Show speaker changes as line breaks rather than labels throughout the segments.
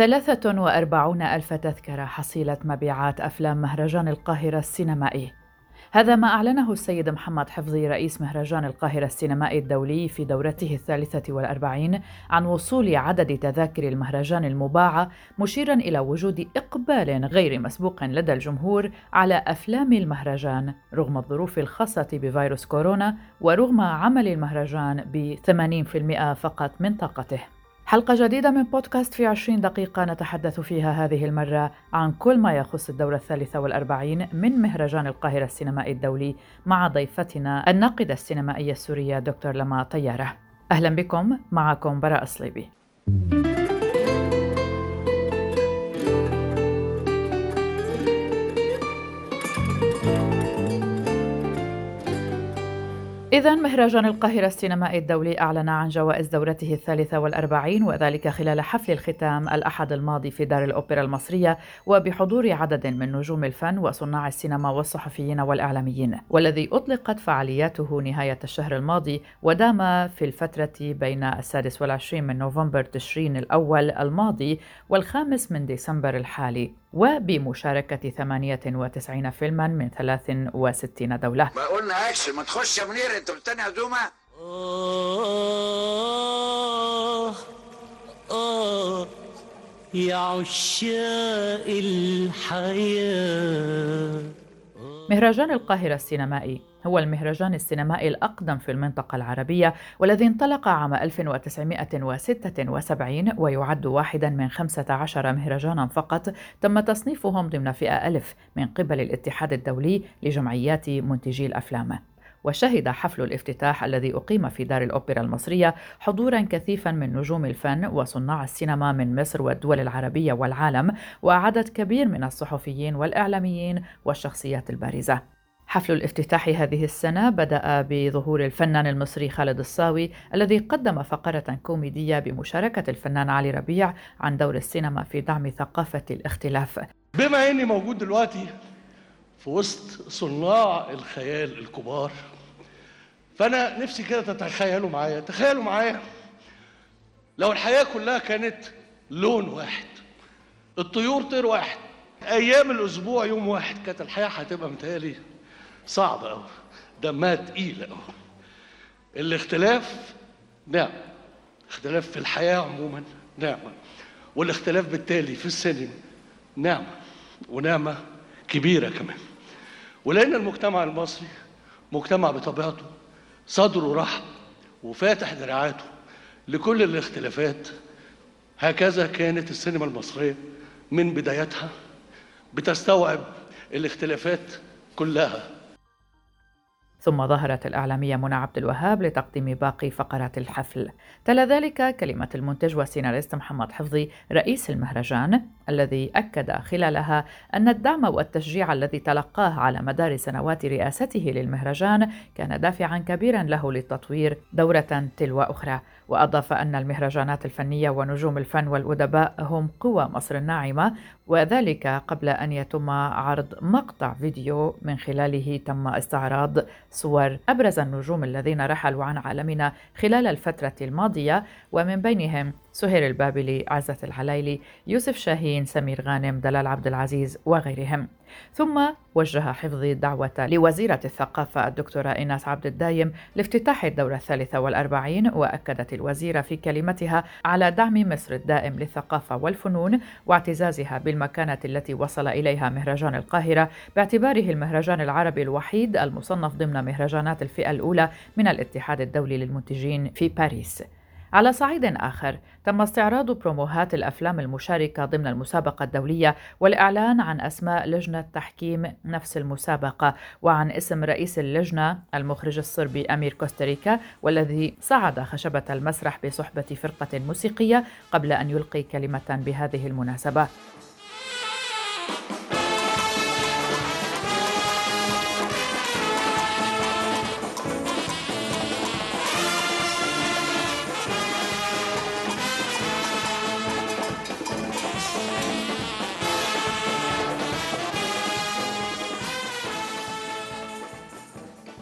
ثلاثة وأربعون ألف تذكرة حصيلة مبيعات أفلام مهرجان القاهرة السينمائي. هذا ما أعلنه السيد محمد حفظي رئيس مهرجان القاهرة السينمائي الدولي في دورته الثالثة والأربعين عن وصول عدد تذاكر المهرجان المباعة مشيرا إلى وجود إقبال غير مسبوق لدى الجمهور على أفلام المهرجان رغم الظروف الخاصة بفيروس كورونا ورغم عمل المهرجان ب 80% فقط من طاقته. حلقة جديدة من بودكاست في عشرين دقيقة نتحدث فيها هذه المرة عن كل ما يخص الدورة الثالثة والأربعين من مهرجان القاهرة السينمائي الدولي مع ضيفتنا الناقدة السينمائية السورية دكتور لما طيارة. أهلا بكم معكم براء صليبي. إذا مهرجان القاهرة السينمائي الدولي أعلن عن جوائز دورته الثالثة والأربعين وذلك خلال حفل الختام الأحد الماضي في دار الأوبرا المصرية وبحضور عدد من نجوم الفن وصناع السينما والصحفيين والإعلاميين. والذي أطلقت فعالياته نهاية الشهر الماضي ودام في الفترة بين السادس والعشرين من نوفمبر تشرين الأول الماضي والخامس من ديسمبر الحالي. وبمشاركة 98 فيلما من 63 دولة.
ما قلنا اكشن ما تخش يا منير أنت بتاني عزومه
آه آه يا عشاق الحياة.
مهرجان القاهرة السينمائي هو المهرجان السينمائي الأقدم في المنطقة العربية والذي انطلق عام 1976 ويعد واحدا من 15 مهرجانا فقط. تم تصنيفهم ضمن فئة ألف من قبل الاتحاد الدولي لجمعيات منتجي الأفلام. وشهد حفل الافتتاح الذي أقيم في دار الأوبرا المصرية حضورا كثيفا من نجوم الفن وصناع السينما من مصر والدول العربية والعالم وعدد كبير من الصحفيين والإعلاميين والشخصيات البارزة. حفل الافتتاح هذه السنة بدأ بظهور الفنان المصري خالد الصاوي الذي قدم فقرة كوميدية بمشاركة الفنان علي ربيع عن دور السينما في دعم ثقافة الاختلاف.
بما إني موجود دلوقتي في وسط صناع الخيال الكبار. فأنا نفسي كده تتخيلوا معايا. تخيلوا معايا. لو الحياة كلها كانت لون واحد الطيور طير واحد أيام الأسبوع يوم واحد كانت الحياة هتبقى متهيألي صعبة قوي دمها تقيل قوي الاختلاف نعم اختلاف في الحياة عموما نعمه والاختلاف بالتالي في السينما نعمه ونعمة كبيرة كمان. ولأن المجتمع المصري مجتمع بطبيعته صدره رحب وفاتح دراعاته لكل الاختلافات. هكذا كانت السينما المصرية من بدايتها بتستوعب الاختلافات كلها.
ثم ظهرت الإعلامية منى عبد الوهاب لتقديم باقي فقرات الحفل. تلا ذلك كلمة المنتج والسيناريست محمد حفظي رئيس المهرجان الذي أكد خلالها أن الدعم والتشجيع الذي تلقاه على مدار سنوات رئاسته للمهرجان كان دافعا كبيرا له للتطوير دورة تلو أخرى. وأضاف أن المهرجانات الفنية ونجوم الفن والأدباء هم قوى مصر الناعمة وذلك قبل أن يتم عرض مقطع فيديو من خلاله تم استعراض صور أبرز النجوم الذين رحلوا عن عالمنا خلال الفترة الماضية ومن بينهم سهير البابلي، عزة العلايلي، يوسف شاهين، سمير غانم، دلال عبد العزيز وغيرهم. ثم وجه حفظي الدعوة لوزيرة الثقافة الدكتورة إيناس عبد الدايم لافتتاح الدورة الثالثة والأربعين وأكدت الوزيرة في كلمتها على دعم مصر الدائم للثقافة والفنون واعتزازها بالمكانة التي وصل إليها مهرجان القاهرة باعتباره المهرجان العربي الوحيد المصنف ضمن مهرجانات الفئة الأولى من الاتحاد الدولي للمنتجين في باريس. على صعيد آخر تم استعراض بروموهات الأفلام المشاركة ضمن المسابقة الدولية والإعلان عن أسماء لجنة تحكيم نفس المسابقة وعن اسم رئيس اللجنة المخرج الصربي أمير كوستاريكا والذي صعد خشبة المسرح بصحبة فرقة موسيقية قبل أن يلقي كلمة بهذه المناسبة.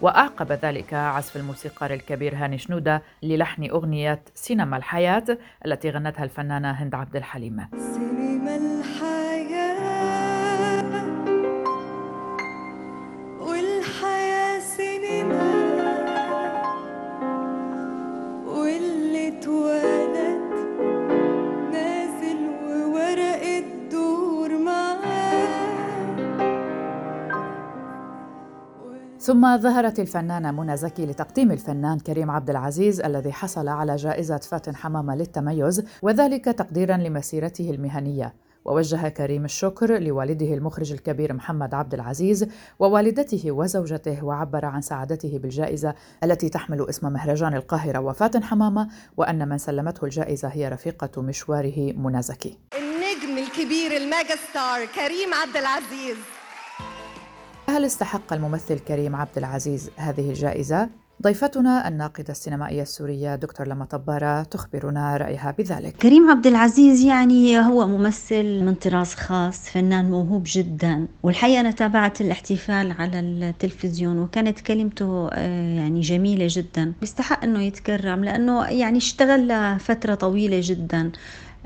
وأعقب ذلك عزف الموسيقار الكبير هاني شنودة للحن أغنية سينما الحياة التي غنتها الفنانة هند عبد الحليم. ثم ظهرت الفنانة منى زكي لتقديم الفنان كريم عبد العزيز الذي حصل على جائزة فاتن حمامة للتميز وذلك تقديرا لمسيرته المهنية. ووجه كريم الشكر لوالده المخرج الكبير محمد عبد العزيز ووالدته وزوجته وعبر عن سعادته بالجائزة التي تحمل اسم مهرجان القاهرة وفاتن حمامة وأن من سلمته الجائزة هي رفيقة مشواره منى زكي.
النجم الكبير ال mega star كريم عبد العزيز.
هل استحق الممثل كريم عبد العزيز هذه الجائزة؟ ضيفتنا الناقدة السينمائية السورية دكتور لما طبارة تخبرنا رأيها بذلك.
كريم عبد العزيز يعني هو ممثل من طراز خاص فنان موهوب جدا. والحقيقة أنا تابعت الاحتفال على التلفزيون وكانت كلمته آه، يعني جميلة جدا. بيستحق أنه يتكرم لأنه يعني اشتغل لفترة طويلة جدا.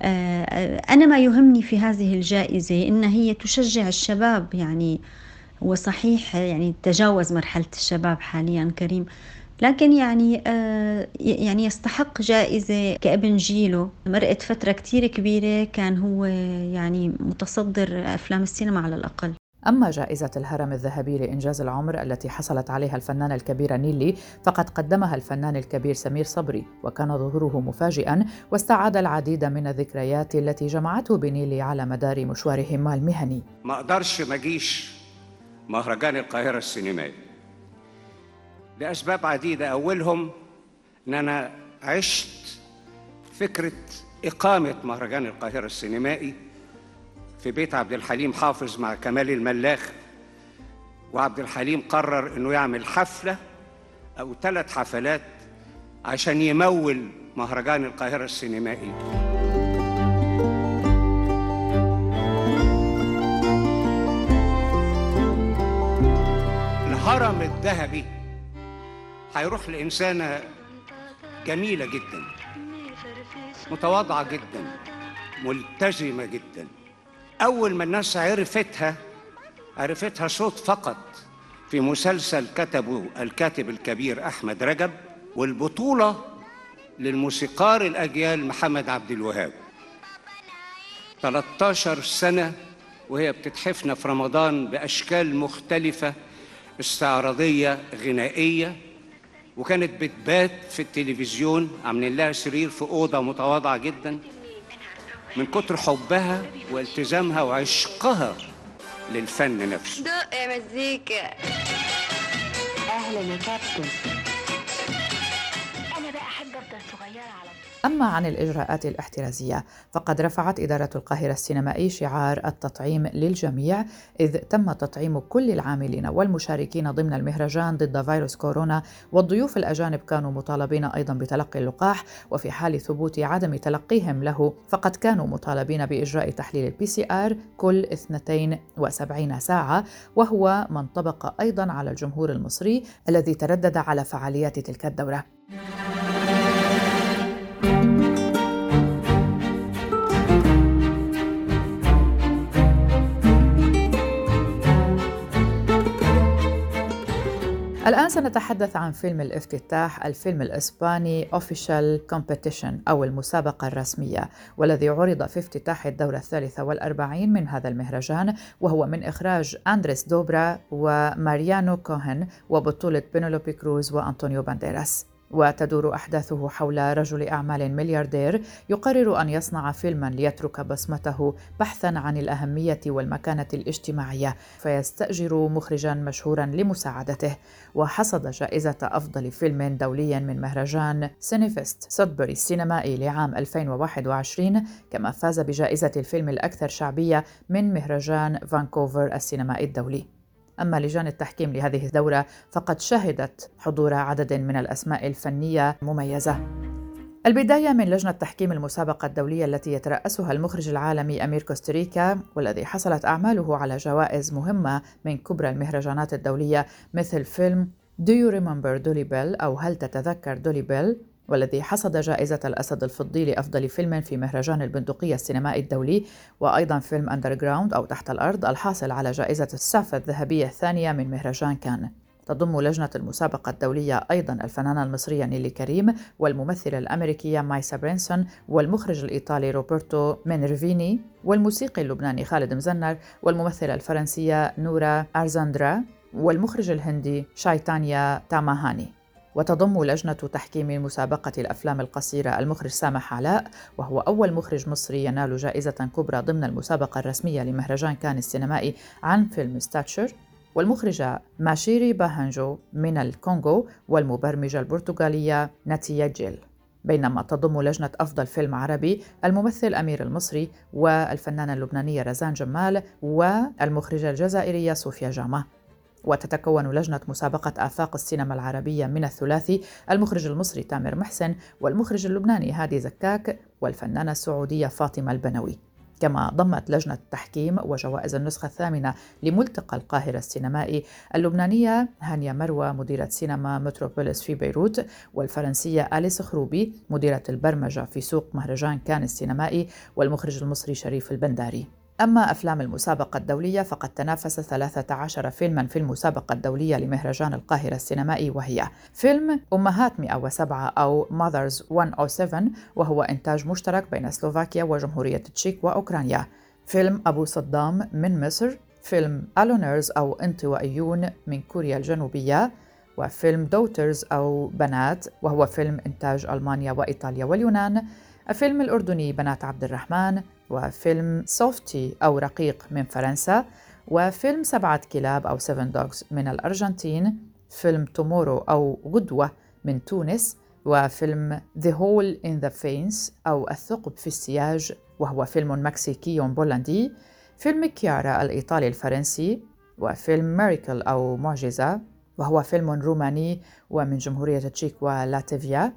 آه، أنا ما يهمني في هذه الجائزة إن هي تشجع الشباب يعني هو صحيح يعني تجاوز مرحلة الشباب حاليا كريم. لكن يعني آه يعني يستحق جائزة كابن جيله مرقت فترة كتير كبيرة كان هو يعني متصدر أفلام السينما على الأقل.
أما جائزة الهرم الذهبي لإنجاز العمر التي حصلت عليها الفنانة الكبيرة نيلي فقد قدمها الفنان الكبير سمير صبري وكان ظهوره مفاجئا واستعاد العديد من الذكريات التي جمعته بنيلي على مدار مشوارهما المهني.
ما أقدرش ما أجيش. مهرجان القاهرة السينمائي لأسباب عديدة. أولهم إن أنا عشت فكرة إقامة مهرجان القاهرة السينمائي في بيت عبد الحليم حافظ مع كمال الملاخ. وعبد الحليم قرر إنه يعمل حفلة أو ثلاث حفلات عشان يمول مهرجان القاهرة السينمائي الهرم الذهبي. هيروح لإنسانة جميلة جدا متواضعة جدا ملتزمة جدا. أول ما الناس عرفتها عرفتها صوت فقط في مسلسل كتبه الكاتب الكبير أحمد رجب والبطولة للموسيقار الأجيال محمد عبد الوهاب. 13 سنة وهي بتتحفنا في رمضان بأشكال مختلفة استعراضية غنائية وكانت بتبات في التلفزيون. عاملين لها سرير في أوضة متواضعة جدا. من كتر حبها والتزامها وعشقها للفن نفسه.
دق يا مزيكا.
أهلا يا كابتن.
أما عن الإجراءات الاحترازية فقد رفعت إدارة القاهرة السينمائي شعار التطعيم للجميع إذ تم تطعيم كل العاملين والمشاركين ضمن المهرجان ضد فيروس كورونا والضيوف الأجانب كانوا مطالبين أيضا بتلقي اللقاح وفي حال ثبوت عدم تلقيهم له فقد كانوا مطالبين بإجراء تحليل ال PCR كل 72 ساعة وهو ما انطبق أيضا على الجمهور المصري الذي تردد على فعاليات تلك الدورة. الآن سنتحدث عن فيلم الافتتاح الفيلم الإسباني Official Competition أو المسابقة الرسمية والذي عرض في افتتاح الدورة الثالثة والأربعين من هذا المهرجان وهو من إخراج أندريس دوبرا وماريانو كوهن وبطولة بينولوبي كروز وأنطونيو بانديراس. وتدور أحداثه حول رجل أعمال ملياردير يقرر أن يصنع فيلما ليترك بصمته بحثا عن الأهمية والمكانة الاجتماعية فيستأجر مخرجا مشهورا لمساعدته. وحصد جائزة أفضل فيلم دولي من مهرجان سينيفست سودبري السينمائي لعام 2021 كما فاز بجائزة الفيلم الأكثر شعبية من مهرجان فانكوفر السينمائي الدولي. أما لجان التحكيم لهذه الدورة فقد شهدت حضور عدد من الأسماء الفنية المميزة البداية من لجنة تحكيم المسابقة الدولية التي يترأسها المخرج العالمي أمير كوستاريكا والذي حصلت أعماله على جوائز مهمة من كبرى المهرجانات الدولية مثل فيلم Do You Remember Dolly Bell أو هل تتذكر دولي بيل والذي حصد جائزة الأسد الفضي لأفضل فيلم في مهرجان البندقية السينمائي الدولي وأيضا فيلم Underground أو تحت الأرض الحاصل على جائزة السعفة الذهبية الثانية من مهرجان كان. تضم لجنة المسابقة الدولية أيضا الفنانة المصرية نيللي كريم والممثلة الأمريكية مايسا برينسون والمخرج الإيطالي روبرتو مينرفيني والموسيقي اللبناني خالد مزنر والممثلة الفرنسية نورا أرنيزدر والمخرج الهندي شايتانيا تامهاني. وتضم لجنة تحكيم مسابقة الأفلام القصيرة المخرج سامح علاء وهو أول مخرج مصري ينال جائزة كبرى ضمن المسابقة الرسمية لمهرجان كان السينمائي عن فيلم ستاشر. والمخرجة ماشيري باهانجو من الكونغو والمبرمجة البرتغالية ناتيا جيل. بينما تضم لجنة أفضل فيلم عربي الممثل أمير المصري والفنانة اللبنانية رزان جمال والمخرجة الجزائرية صوفيا جامة. وتتكون لجنة مسابقة آفاق السينما العربية من الثلاثي المخرج المصري تامر محسن والمخرج اللبناني هادي زكاك والفنانة السعودية فاطمة البنوي. كما ضمت لجنة التحكيم وجوائز النسخة الثامنة لملتقى القاهرة السينمائي اللبنانية هانيا مروى مديرة سينما متروبوليس في بيروت والفرنسية آليس خروبي مديرة البرمجة في سوق مهرجان كان السينمائي والمخرج المصري شريف البنداري. أما أفلام المسابقة الدولية فقد تنافس 13 فيلما في المسابقة الدولية لمهرجان القاهرة السينمائي وهي فيلم أمهات 107 أو Mothers 107 وهو إنتاج مشترك بين سلوفاكيا وجمهورية تشيك وأوكرانيا. فيلم أبو صدام من مصر فيلم Aloners أو انطوائيون من كوريا الجنوبية وفيلم Daughters أو بنات وهو فيلم إنتاج ألمانيا وإيطاليا واليونان. الفيلم الأردني بنات عبد الرحمن وفيلم Softie أو رقيق من فرنسا وفيلم سبعة كلاب أو Seven Dogs من الأرجنتين فيلم Tomorrow أو غدوة من تونس وفيلم The Hole in the Fence أو الثقب في السياج وهو فيلم مكسيكي بولندي فيلم كيارا الإيطالي الفرنسي وفيلم Miracle أو معجزة وهو فيلم روماني ومن جمهورية تشيك ولاتفيا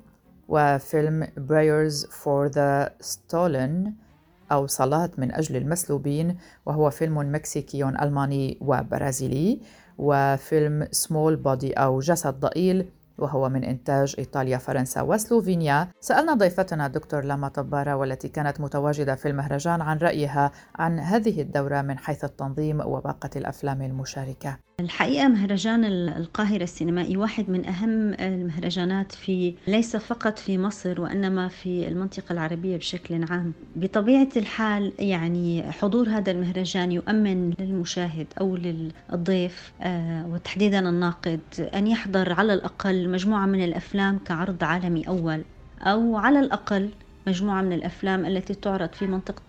وفيلم Prayers for the Stolen أو صلاة من أجل المسلوبين وهو فيلم مكسيكي ألماني وبرازيلي وفيلم سمول بودي أو جسد ضئيل وهو من إنتاج إيطاليا فرنسا وسلوفينيا. سألنا ضيفتنا دكتور لاما طبارة والتي كانت متواجدة في المهرجان عن رأيها عن هذه الدورة من حيث التنظيم وباقة الأفلام المشاركة.
الحقيقة مهرجان القاهرة السينمائي واحد من أهم المهرجانات في ليس فقط في مصر وإنما في المنطقة العربية بشكل عام. بطبيعة الحال يعني حضور هذا المهرجان يؤمن للمشاهد أو للضيف آه، وتحديدا الناقد أن يحضر على الأقل مجموعة من الأفلام كعرض عالمي أول أو على الأقل مجموعة من الأفلام التي تعرض في منطقة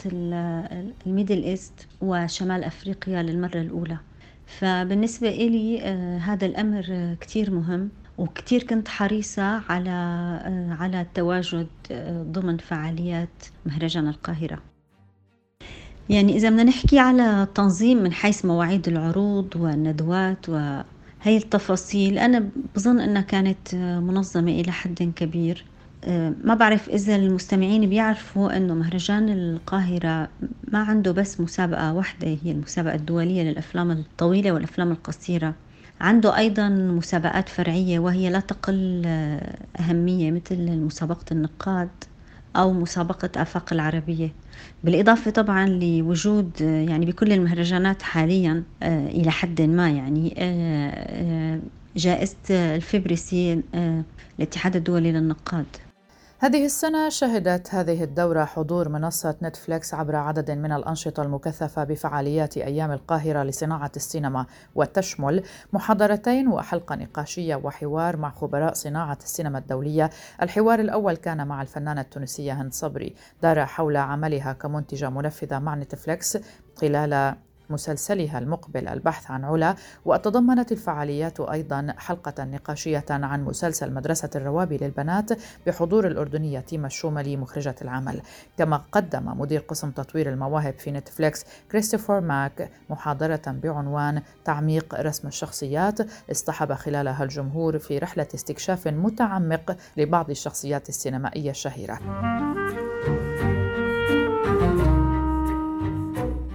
ال Middle East وشمال أفريقيا للمرة الأولى. فبالنسبة إلي آه، هذا الأمر كتير مهم وكتير كنت حريصة على آه، على التواجد آه، ضمن فعاليات مهرجان القاهرة. يعني إذا بدنا نحكي على التنظيم من حيث مواعيد العروض والندوات وهي التفاصيل أنا بظن أنها كانت منظمة إلى حد كبير. ما بعرف إذا المستمعين بيعرفوا أنه مهرجان القاهرة ما عنده بس مسابقة واحدة هي المسابقة الدولية للأفلام الطويلة والأفلام القصيرة. عنده أيضا مسابقات فرعية وهي لا تقل أهمية مثل مسابقة النقاد أو مسابقة آفاق العربية. بالإضافة طبعا لوجود يعني بكل المهرجانات حاليا آه، إلى حد ما يعني آه، آه، جائزة الفبرسي الاتحاد الدولي للنقاد.
هذه السنة شهدت هذه الدورة حضور منصة نتفليكس عبر عدد من الأنشطة المكثفة بفعاليات أيام القاهرة لصناعة السينما وتشمل محاضرتين وحلقة نقاشية وحوار مع خبراء صناعة السينما الدولية. الحوار الأول كان مع الفنانة التونسية هند صبري. دار حول عملها كمنتجة منفذة مع نتفليكس خلال مسلسلها المقبل البحث عن علا وتضمنت الفعاليات أيضا حلقة نقاشية عن مسلسل مدرسة الروابي للبنات بحضور الأردنية تيما الشوملي مخرجة العمل. كما قدم مدير قسم تطوير المواهب في نتفليكس كريستوفر ماك محاضرة بعنوان تعميق رسم الشخصيات اصطحب خلالها الجمهور في رحلة استكشاف متعمق لبعض الشخصيات السينمائية الشهيرة.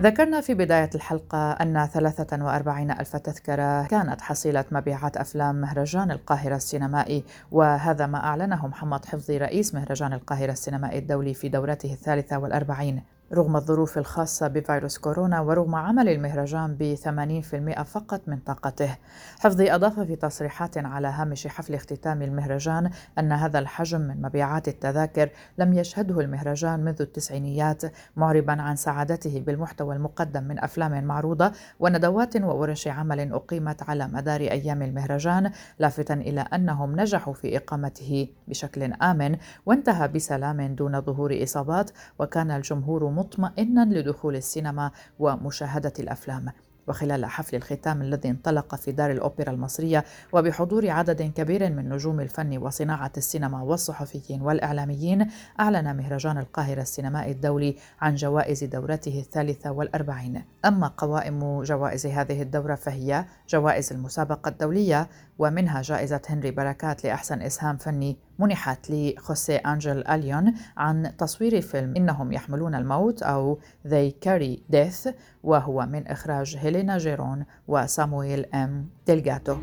ذكرنا في بداية الحلقة أن 43 ألف تذكرة كانت حصيلة مبيعات أفلام مهرجان القاهرة السينمائي وهذا ما أعلنه محمد حفظي رئيس مهرجان القاهرة السينمائي الدولي في دورته الثالثة والأربعين. رغم الظروف الخاصة بفيروس كورونا ورغم عمل المهرجان ب 80% فقط من طاقته. حفظي أضاف في تصريحات على هامش حفل اختتام المهرجان أن هذا الحجم من مبيعات التذاكر لم يشهده المهرجان منذ التسعينيات معربا عن سعادته بالمحتوى المقدم من أفلام معروضة وندوات وورش عمل أقيمت على مدار أيام المهرجان لافتا إلى أنهم نجحوا في إقامته بشكل آمن وانتهى بسلام دون ظهور إصابات وكان الجمهور مطمئنا لدخول السينما ومشاهدة الأفلام. وخلال حفل الختام الذي انطلق في دار الأوبرا المصرية وبحضور عدد كبير من نجوم الفن وصناعة السينما والصحفيين والإعلاميين أعلن مهرجان القاهرة السينمائي الدولي عن جوائز دورته الثالثة والأربعين. أما قوائم جوائز هذه الدورة فهي جوائز المسابقة الدولية ومنها جائزة هنري بركات لأحسن إسهام فني منحت لخوسيه أنجل أليون عن تصوير فيلم إنهم يحملون الموت أو They Carry Death وهو من إخراج هيلينا جيرون وسامويل أم ديلغاتو.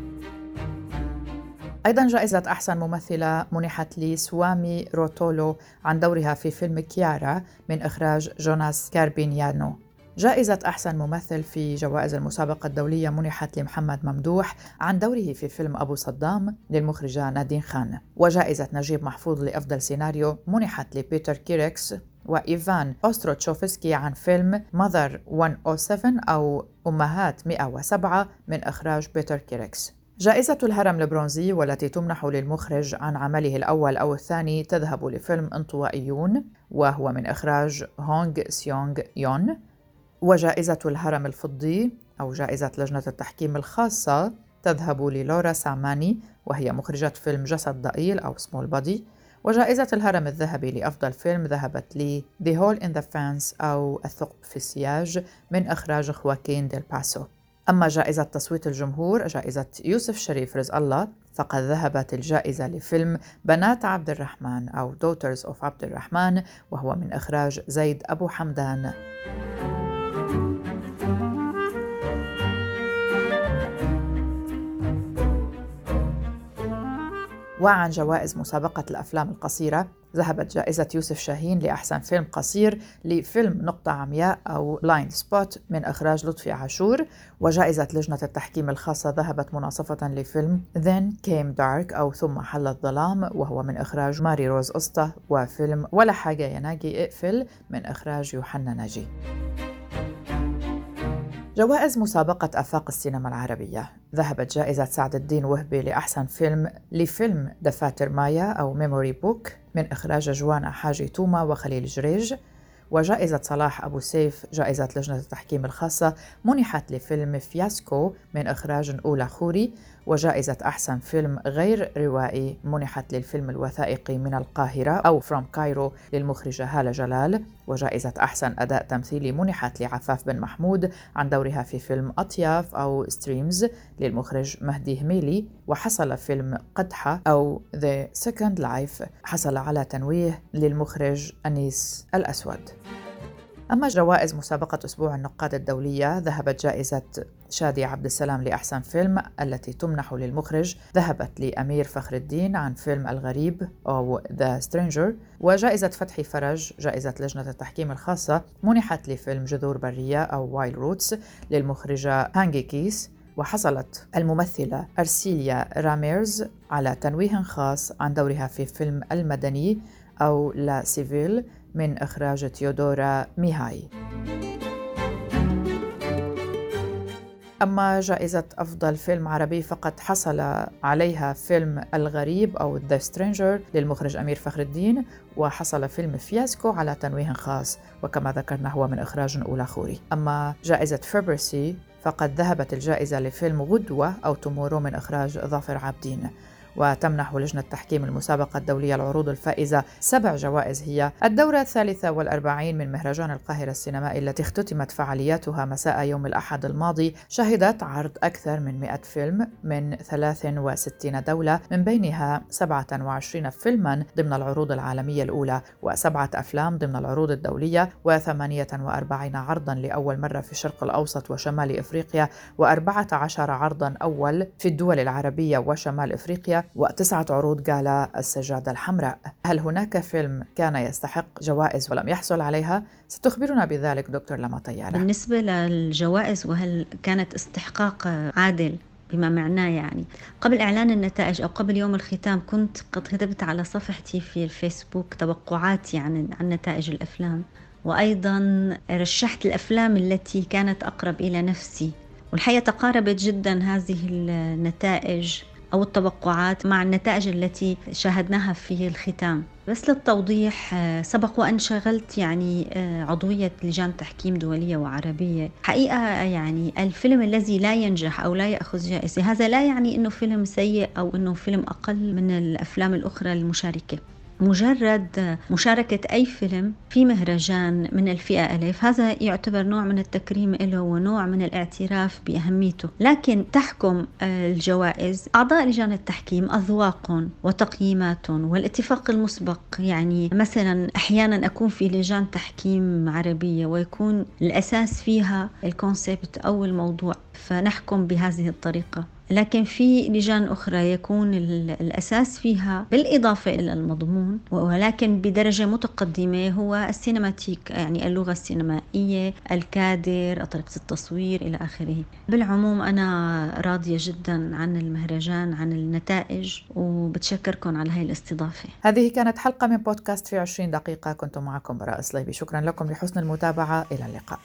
أيضا جائزة أحسن ممثلة منحت لسوامي روتولو عن دورها في فيلم كيارا من إخراج جوناس كاربينيانو. جائزة أحسن ممثل في جوائز المسابقة الدولية منحت لمحمد ممدوح عن دوره في فيلم أبو صدام للمخرجة نادين خان. وجائزة نجيب محفوظ لأفضل سيناريو منحت لبيتر كيريكس وإيفان أوستروتشوفسكي عن فيلم Mothers 107 أو أمهات 107 من إخراج بيتر كيريكس جائزة الهرم البرونزي والتي تمنح للمخرج عن عمله الأول أو الثاني تذهب لفيلم انطوائيون وهو من إخراج هونغ سيونغ يون. وجائزة الهرم الفضي أو جائزة لجنة التحكيم الخاصة تذهب للورا ساماني وهي مخرجة فيلم جسد ضئيل أو Small Body وجائزة الهرم الذهبي لأفضل فيلم ذهبت ل The Hole in the Fence أو الثقب في السياج من إخراج خواكين ديل باسو. أما جائزة تصويت الجمهور جائزة يوسف شريف رزق الله فقد ذهبت الجائزة لفيلم بنات عبد الرحمن أو Daughters of عبد الرحمن وهو من إخراج زيد أبو حمدان. وعن جوائز مسابقة الأفلام القصيرة ذهبت جائزة يوسف شاهين لأحسن فيلم قصير لفيلم نقطة عمياء أو Blind Spot من إخراج لطفي عاشور وجائزة لجنة التحكيم الخاصة ذهبت مناصفة لفيلم Then Came Dark أو ثم حل الظلام وهو من إخراج ماري روز أسطى وفيلم ولا حاجة يا ناجي اقفل من إخراج يوحنا ناجي. جوائز مسابقة آفاق السينما العربية. ذهبت جائزة سعد الدين وهبي لأحسن فيلم لفيلم دفاتر مايا أو Memory Box من إخراج جوانا حاجي توما وخليل جريج وجائزة صلاح أبو سيف جائزة لجنة التحكيم الخاصة منحت لفيلم Fiasco من إخراج نيقولا خوري وجائزة أحسن فيلم غير روائي منحت للفيلم الوثائقي من القاهرة أو From Cairo للمخرجة هالة جلال. وجائزة أحسن أداء تمثيلي منحت لعفاف بن محمود عن دورها في فيلم أطياف أو Streams للمخرج مهدي هميلي. وحصل فيلم قدحة أو The Second Life حصل على تنويه للمخرج أنيس الأسود. أما جوائز مسابقة أسبوع النقاد الدولية ذهبت جائزة شادي عبد السلام لأحسن فيلم التي تمنح للمخرج ذهبت لأمير فخر الدين عن فيلم الغريب أو The Stranger وجائزة فتحي فرج جائزة لجنة التحكيم الخاصة منحت لفيلم جذور برية أو Wild Roots للمخرجة هاجني كيس وحصلت الممثلة أرسيليا راميرز على تنويه خاص عن دورها في فيلم المدني أو La Civil من إخراج تيودورا ميهاي. أما جائزة أفضل فيلم عربي فقد حصل عليها فيلم الغريب أو The Stranger للمخرج أمير فخر الدين وحصل فيلم Fiasco على تنويه خاص وكما ذكرنا هو من إخراج نيقولا خوري. أما جائزة فبرسي فقد ذهبت الجائزة لفيلم غدوة أو تومورو من إخراج ظافر عابدين. وتمنح لجنة تحكيم المسابقة الدولية العروض الفائزة سبع جوائز هي الدورة الثالثة والأربعين من مهرجان القاهرة السينمائي التي اختتمت فعالياتها مساء يوم الأحد الماضي. شهدت عرض أكثر من 100 فيلم من 63 دولة من بينها 27 فيلما ضمن العروض العالمية الأولى وسبعة أفلام ضمن العروض الدولية و48 عرضا لأول مرة في الشرق الأوسط وشمال إفريقيا و14 عرضا أول في الدول العربية وشمال إفريقيا. وتسعة عروض جالا السجادة الحمراء. هل هناك فيلم كان يستحق جوائز ولم يحصل عليها؟ ستخبرنا بذلك دكتور لما طيارة.
بالنسبة للجوائز وهل كانت استحقاق عادل بما معناه يعني؟ قبل إعلان النتائج أو قبل يوم الختام كنت قد كتبت على صفحتي في الفيسبوك توقعاتي عن عن نتائج الأفلام. وأيضا رشحت الأفلام التي كانت أقرب إلى نفسي. والحقيقة تقاربت جدا هذه النتائج. أو التوقعات مع النتائج التي شاهدناها في الختام. بس للتوضيح آه، سبق وأن شغلت يعني آه، عضوية لجان تحكيم دولية وعربية. حقيقة يعني الفيلم الذي لا ينجح أو لا يأخذ جائزة هذا لا يعني أنه فيلم سيء أو أنه فيلم أقل من الأفلام الأخرى المشاركة. مجرد مشاركة أي فيلم في مهرجان من الفئة ألف هذا يعتبر نوع من التكريم له ونوع من الاعتراف بأهميته. لكن تحكم الجوائز أعضاء لجان التحكيم أذواق وتقييمات والاتفاق المسبق. يعني مثلا أحيانا أكون في لجان تحكيم عربية ويكون الأساس فيها ال concept أو الموضوع فنحكم بهذه الطريقة. لكن في لجان أخرى يكون الأساس فيها بالإضافة إلى المضمون ولكن بدرجة متقدمة هو ال cinematic يعني اللغة السينمائية الكادر طريقة التصوير إلى آخره. بالعموم أنا راضية جدا عن المهرجان عن النتائج وبتشكركم على هاي الاستضافة.
هذه كانت حلقة من بودكاست في 20 دقيقة. كنت معكم براء صليبي. شكرا لكم. لحسن المتابعة إلى اللقاء.